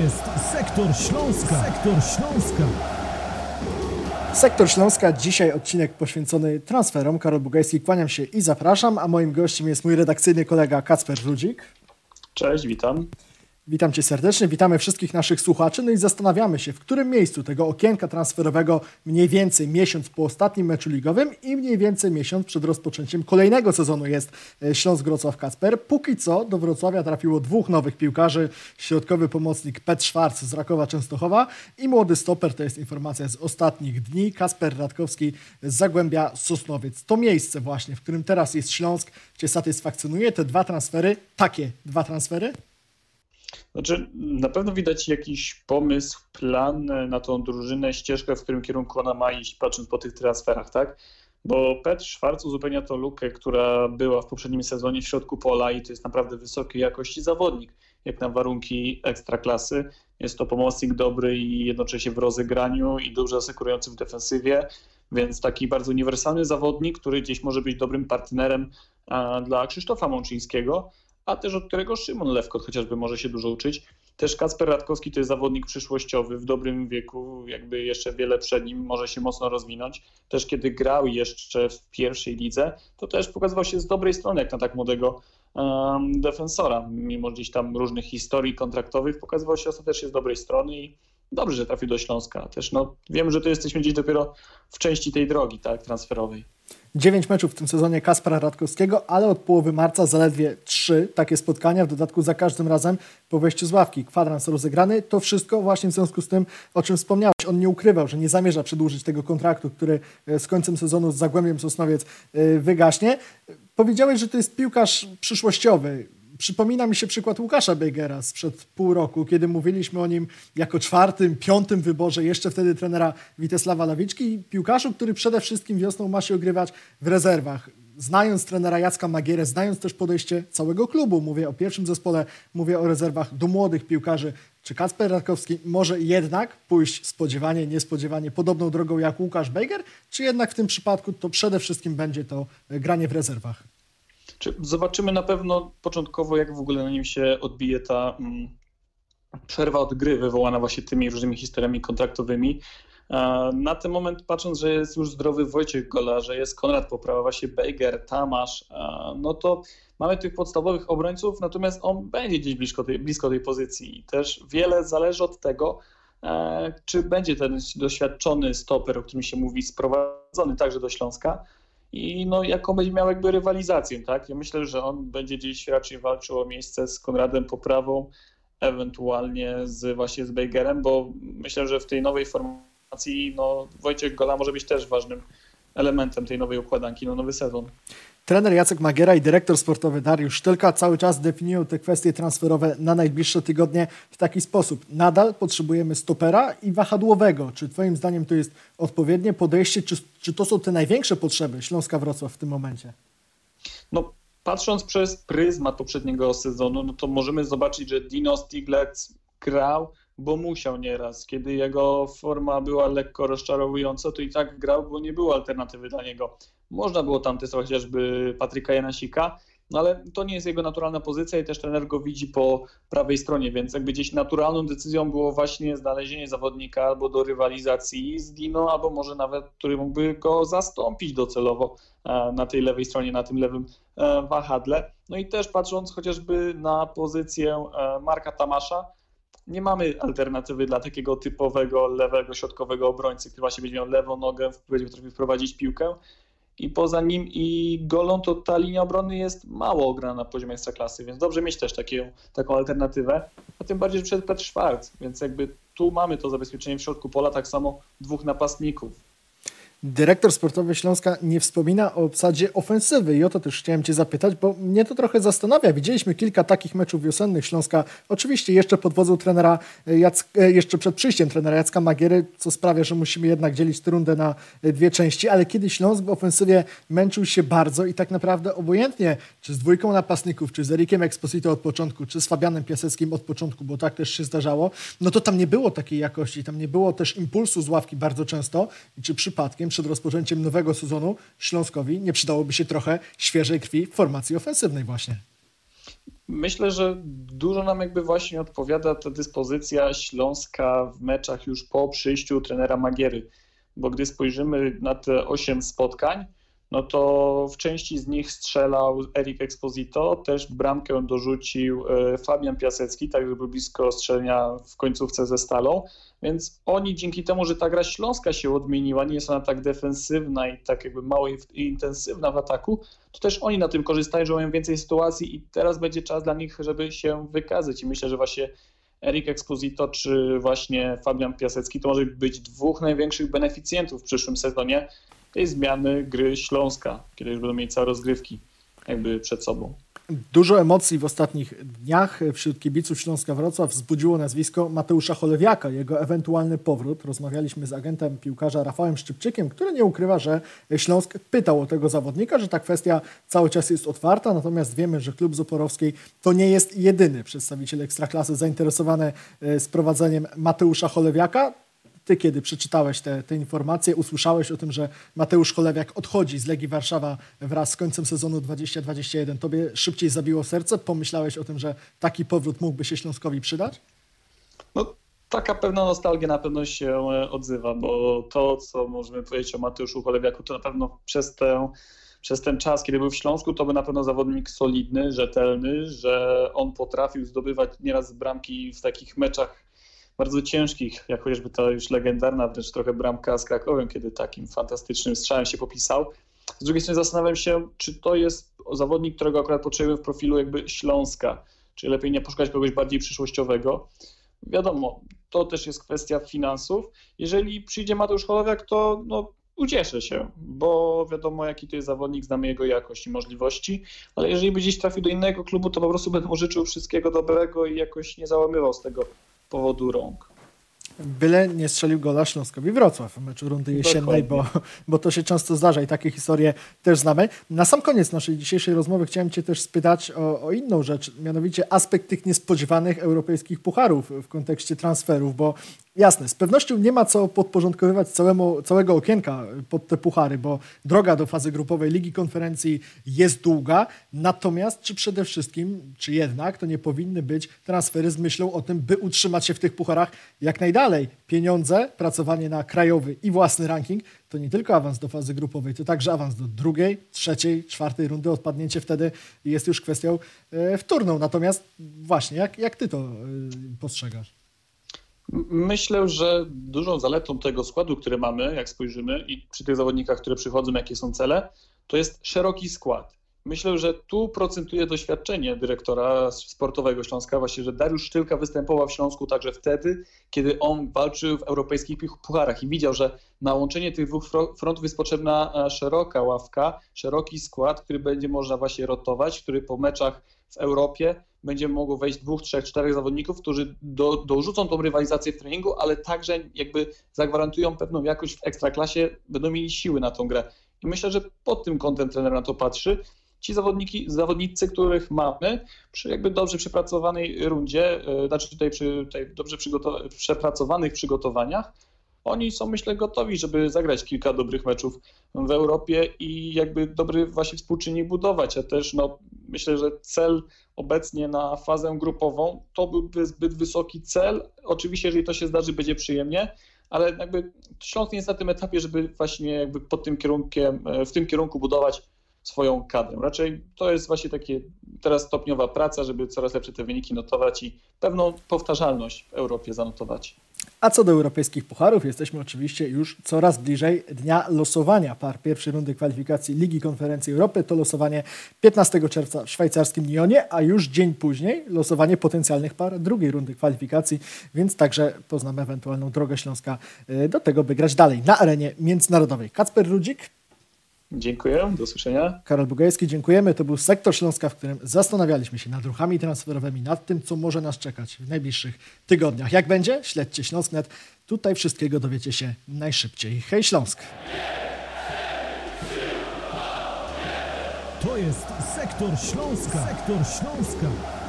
jest Sektor Śląska. Sektor Śląska. Sektor Śląska, dzisiaj odcinek poświęcony transferom. Karol Bugajski, kłaniam się i zapraszam, a moim gościem jest mój redakcyjny kolega Kacper Żudzik. Cześć, witam. Witam Cię serdecznie, witamy wszystkich naszych słuchaczy. No i zastanawiamy się, w którym miejscu tego okienka transferowego mniej więcej miesiąc po ostatnim meczu ligowym i mniej więcej miesiąc przed rozpoczęciem kolejnego sezonu jest e, Śląsk Wrocław Kacper. Póki co do Wrocławia trafiło dwóch nowych piłkarzy, środkowy pomocnik Pet Schwarz z Rakowa Częstochowa i młody stoper, to jest informacja z ostatnich dni, Kasper Radkowski z Zagłębia Sosnowiec. To miejsce właśnie, w którym teraz jest Śląsk, Cię satysfakcjonuje, te dwa transfery, takie dwa transfery? Znaczy, na pewno widać jakiś pomysł, plan na tą drużynę, ścieżkę, w którym kierunku ona ma iść, patrząc po tych transferach, tak? Bo Petr Schwarz uzupełnia tą lukę, która była w poprzednim sezonie w środku pola i to jest naprawdę wysokiej jakości zawodnik, jak na warunki ekstraklasy. Jest to pomocnik dobry i jednocześnie w rozegraniu i dobrze asekurujący w defensywie, więc taki bardzo uniwersalny zawodnik, który gdzieś może być dobrym partnerem dla Krzysztofa Mączyńskiego, a też od którego Szymon Lewkot chociażby może się dużo uczyć. Też Kacper Radkowski to jest zawodnik przyszłościowy, w dobrym wieku, jakby jeszcze wiele przed nim, może się mocno rozwinąć. Też kiedy grał jeszcze w pierwszej lidze, to też pokazywał się z dobrej strony, jak na tak młodego um, defensora. Mimo gdzieś tam różnych historii kontraktowych, pokazywał się ostatecznie z dobrej strony i dobrze, że trafił do Śląska. Też no, wiem, że to jesteśmy gdzieś dopiero w części tej drogi tak, transferowej. 9 meczów w tym sezonie Kaspra Radkowskiego, ale od połowy marca zaledwie 3 takie spotkania, w dodatku za każdym razem po wejściu z ławki. Kwadrans rozegrany, to wszystko właśnie w związku z tym, o czym wspomniałeś. On nie ukrywał, że nie zamierza przedłużyć tego kontraktu, który e, z końcem sezonu z Zagłębiem Sosnowiec e, wygaśnie. Powiedziałeś, że to jest piłkarz przyszłościowy. Przypomina mi się przykład Łukasza Bejgera sprzed pół roku, kiedy mówiliśmy o nim jako czwartym, piątym wyborze, jeszcze wtedy trenera Witesława Lawiczki, piłkarzu, który przede wszystkim wiosną ma się ogrywać w rezerwach. Znając trenera Jacka Magierę, znając też podejście całego klubu, mówię o pierwszym zespole, mówię o rezerwach do młodych piłkarzy, czy Kacper Radkowski może jednak pójść spodziewanie, niespodziewanie podobną drogą jak Łukasz Bejger, czy jednak w tym przypadku to przede wszystkim będzie to granie w rezerwach? Zobaczymy na pewno początkowo, jak w ogóle na nim się odbije ta mm, przerwa od gry wywołana właśnie tymi różnymi historiami kontraktowymi. Na ten moment patrząc, że jest już zdrowy Wojciech Gola, że jest Konrad Poprawa, właśnie Bejger, Tamasz, no to mamy tych podstawowych obrońców, natomiast on będzie gdzieś blisko tej, blisko tej pozycji. I też wiele zależy od tego, e, czy będzie ten doświadczony stoper, o którym się mówi, sprowadzony także do Śląska, i no, jaką będzie miał jakby rywalizację, tak? Ja myślę, że on będzie gdzieś raczej walczył o miejsce z Konradem Poprawą, ewentualnie z właśnie z Bejgerem, bo myślę, że w tej nowej formacji no, Wojciech Gola może być też ważnym elementem tej nowej układanki na nowy sezon. Trener Jacek Magiera i dyrektor sportowy Dariusz Sztylka cały czas definiują te kwestie transferowe na najbliższe tygodnie w taki sposób. Nadal potrzebujemy stopera i wahadłowego. Czy Twoim zdaniem to jest odpowiednie podejście? Czy, czy to są te największe potrzeby Śląska Wrocław w tym momencie? No, patrząc przez pryzmat poprzedniego sezonu, no to możemy zobaczyć, że Dino Stiglec grał, bo musiał nieraz. Kiedy jego forma była lekko rozczarowująca, to i tak grał, bo nie było alternatywy dla niego. Można było tam testować chociażby Patryka Janasika, no ale to nie jest jego naturalna pozycja i też trener go widzi po prawej stronie, więc jakby gdzieś naturalną decyzją było właśnie znalezienie zawodnika albo do rywalizacji z Dino, albo może nawet, który mógłby go zastąpić docelowo e, na tej lewej stronie, na tym lewym e, wahadle. No i też patrząc chociażby na pozycję e, Marka Tamasza, nie mamy alternatywy dla takiego typowego lewego, środkowego obrońcy, który właśnie będzie miał lewą nogę, będzie potrafił wprowadzić piłkę i poza nim i Golą to ta linia obrony jest mało ograna na poziomie ekstraklasy, więc dobrze mieć też takie, taką alternatywę, a tym bardziej, że przed Petr Schwarz, więc jakby tu mamy to zabezpieczenie w środku pola, tak samo dwóch napastników. Dyrektor sportowy Śląska nie wspomina o obsadzie ofensywy i o to też chciałem Cię zapytać, bo mnie to trochę zastanawia. Widzieliśmy kilka takich meczów wiosennych Śląska, oczywiście jeszcze pod wodzą trenera Jack, e, jeszcze przed przyjściem trenera Jacka Magiery, co sprawia, że musimy jednak dzielić tę rundę na dwie części, ale kiedy Śląsk w ofensywie męczył się bardzo i tak naprawdę obojętnie, czy z dwójką napastników, czy z Erikiem Exposito od początku, czy z Fabianem Piaseckim od początku, bo tak też się zdarzało, no to tam nie było takiej jakości, tam nie było też impulsu z ławki bardzo często czy przypadkiem przed rozpoczęciem nowego sezonu Śląskowi nie przydałoby się trochę świeżej krwi w formacji ofensywnej właśnie. Myślę, że dużo nam jakby właśnie odpowiada ta dyspozycja Śląska w meczach już po przyjściu trenera Magiery, bo gdy spojrzymy na te 8 spotkań, no to w części z nich strzelał Erik Exposito, też bramkę dorzucił e, Fabian Piasecki, także był blisko strzelenia w końcówce ze Stalą, więc oni dzięki temu, że ta gra śląska się odmieniła, nie jest ona tak defensywna i tak jakby mało intensywna w ataku, to też oni na tym korzystają, że mają więcej sytuacji i teraz będzie czas dla nich, żeby się wykazać. I myślę, że właśnie Erik Exposito czy właśnie Fabian Piasecki to może być dwóch największych beneficjentów w przyszłym sezonie tej zmiany gry Śląska, kiedy już będą mieć całe rozgrywki jakby przed sobą. Dużo emocji w ostatnich dniach wśród kibiców Śląska Wrocław wzbudziło nazwisko Mateusza Cholewiaka, jego ewentualny powrót. Rozmawialiśmy z agentem piłkarza Rafałem Szczypczykiem, który nie ukrywa, że Śląsk pytał o tego zawodnika, że ta kwestia cały czas jest otwarta, natomiast wiemy, że klub Zoporowskiej to nie jest jedyny przedstawiciel Ekstraklasy zainteresowany e, sprowadzeniem Mateusza Cholewiaka. Ty, kiedy przeczytałeś te, te informacje, usłyszałeś o tym, że Mateusz Cholewiak odchodzi z Legii Warszawa wraz z końcem sezonu 2021. Tobie szybciej zabiło serce? Pomyślałeś o tym, że taki powrót mógłby się Śląskowi przydać? No, taka pewna nostalgia na pewno się e, odzywa, bo to, co możemy powiedzieć o Mateuszu Cholewiaku, to na pewno przez tę przez ten czas, kiedy był w Śląsku, to był na pewno zawodnik solidny, rzetelny, że on potrafił zdobywać nieraz bramki w takich meczach bardzo ciężkich, jak chociażby ta już legendarna wręcz trochę bramka z Krakowem, kiedy takim fantastycznym strzałem się popisał. Z drugiej strony zastanawiam się, czy to jest zawodnik, którego akurat potrzebujemy w profilu jakby Śląska, czy lepiej nie poszukać kogoś bardziej przyszłościowego. Wiadomo, to też jest kwestia finansów. Jeżeli przyjdzie Mateusz Holowiak, to no, ucieszę się, bo wiadomo, jaki to jest zawodnik, znamy jego jakość i możliwości, ale jeżeli by gdzieś trafił do innego klubu, to po prostu będę mu życzył wszystkiego dobrego i jakoś nie załamywał z tego powodu rąk. Byle nie strzelił gola Śląskowi Wrocław w meczu rundy jesiennej, bo, bo to się często zdarza i takie historie też znamy. Na sam koniec naszej dzisiejszej rozmowy chciałem Cię też spytać o, o inną rzecz, mianowicie aspekt tych niespodziewanych europejskich pucharów w kontekście transferów, bo Jasne, z pewnością nie ma co podporządkowywać całemu, całego okienka pod te puchary, bo droga do fazy grupowej Ligi Konferencji jest długa. Natomiast, czy przede wszystkim, czy jednak to nie powinny być transfery z myślą o tym, by utrzymać się w tych pucharach jak najdalej? Pieniądze, pracowanie na krajowy i własny ranking to nie tylko awans do fazy grupowej, to także awans do drugiej, trzeciej, czwartej rundy. Odpadnięcie wtedy jest już kwestią e, wtórną. Natomiast właśnie, jak, jak ty to e, postrzegasz? Myślę, że dużą zaletą tego składu, który mamy, jak spojrzymy, i przy tych zawodnikach, które przychodzą, jakie są cele, to jest szeroki skład. Myślę, że tu procentuje doświadczenie dyrektora sportowego Śląska, właśnie, że Dariusz Sztylka występował w Śląsku także wtedy, kiedy on walczył w europejskich pucharach i widział, że na łączenie tych dwóch frontów jest potrzebna e, szeroka ławka, szeroki skład, który będzie można właśnie rotować, który po meczach w Europie będzie mogło wejść dwóch, trzech, czterech zawodników, którzy do, dorzucą tą rywalizację w treningu, ale także jakby zagwarantują pewną jakość w ekstraklasie, będą mieli siły na tą grę. I myślę, że pod tym kątem trener na to patrzy. Ci zawodniki, zawodnicy, których mamy, przy jakby dobrze przepracowanej rundzie, yy, znaczy tutaj przy tutaj dobrze przepracowanych przygotowaniach, oni są myślę gotowi, żeby zagrać kilka dobrych meczów w Europie i jakby dobry właśnie współczynnik budować, a też no, myślę, że cel obecnie na fazę grupową to byłby zbyt wysoki cel. Oczywiście, jeżeli to się zdarzy, będzie przyjemnie, ale jakby Śląsk nie jest na tym etapie, żeby właśnie jakby pod tym kierunkiem, w tym kierunku budować swoją kadrę. Raczej to jest właśnie takie teraz stopniowa praca, żeby coraz lepsze te wyniki notować i pewną powtarzalność w Europie zanotować. A co do europejskich pucharów, jesteśmy oczywiście już coraz bliżej dnia losowania par pierwszej rundy kwalifikacji Ligi Konferencji Europy. To losowanie 15 czerwca w szwajcarskim Lyonie, a już dzień później losowanie potencjalnych par drugiej rundy kwalifikacji, więc także poznamy ewentualną drogę Śląska e, do tego, by grać dalej na arenie międzynarodowej. Kacper Rudzik, Dziękuję, do usłyszenia. Karol Bugajski, dziękujemy. To był sektor Śląska, w którym zastanawialiśmy się nad ruchami transferowymi, nad tym, co może nas czekać w najbliższych tygodniach. Jak będzie? Śledźcie Śląsknet. Tutaj wszystkiego dowiecie się najszybciej. Hej Śląsk! To jest sektor Śląska. Sektor Śląska.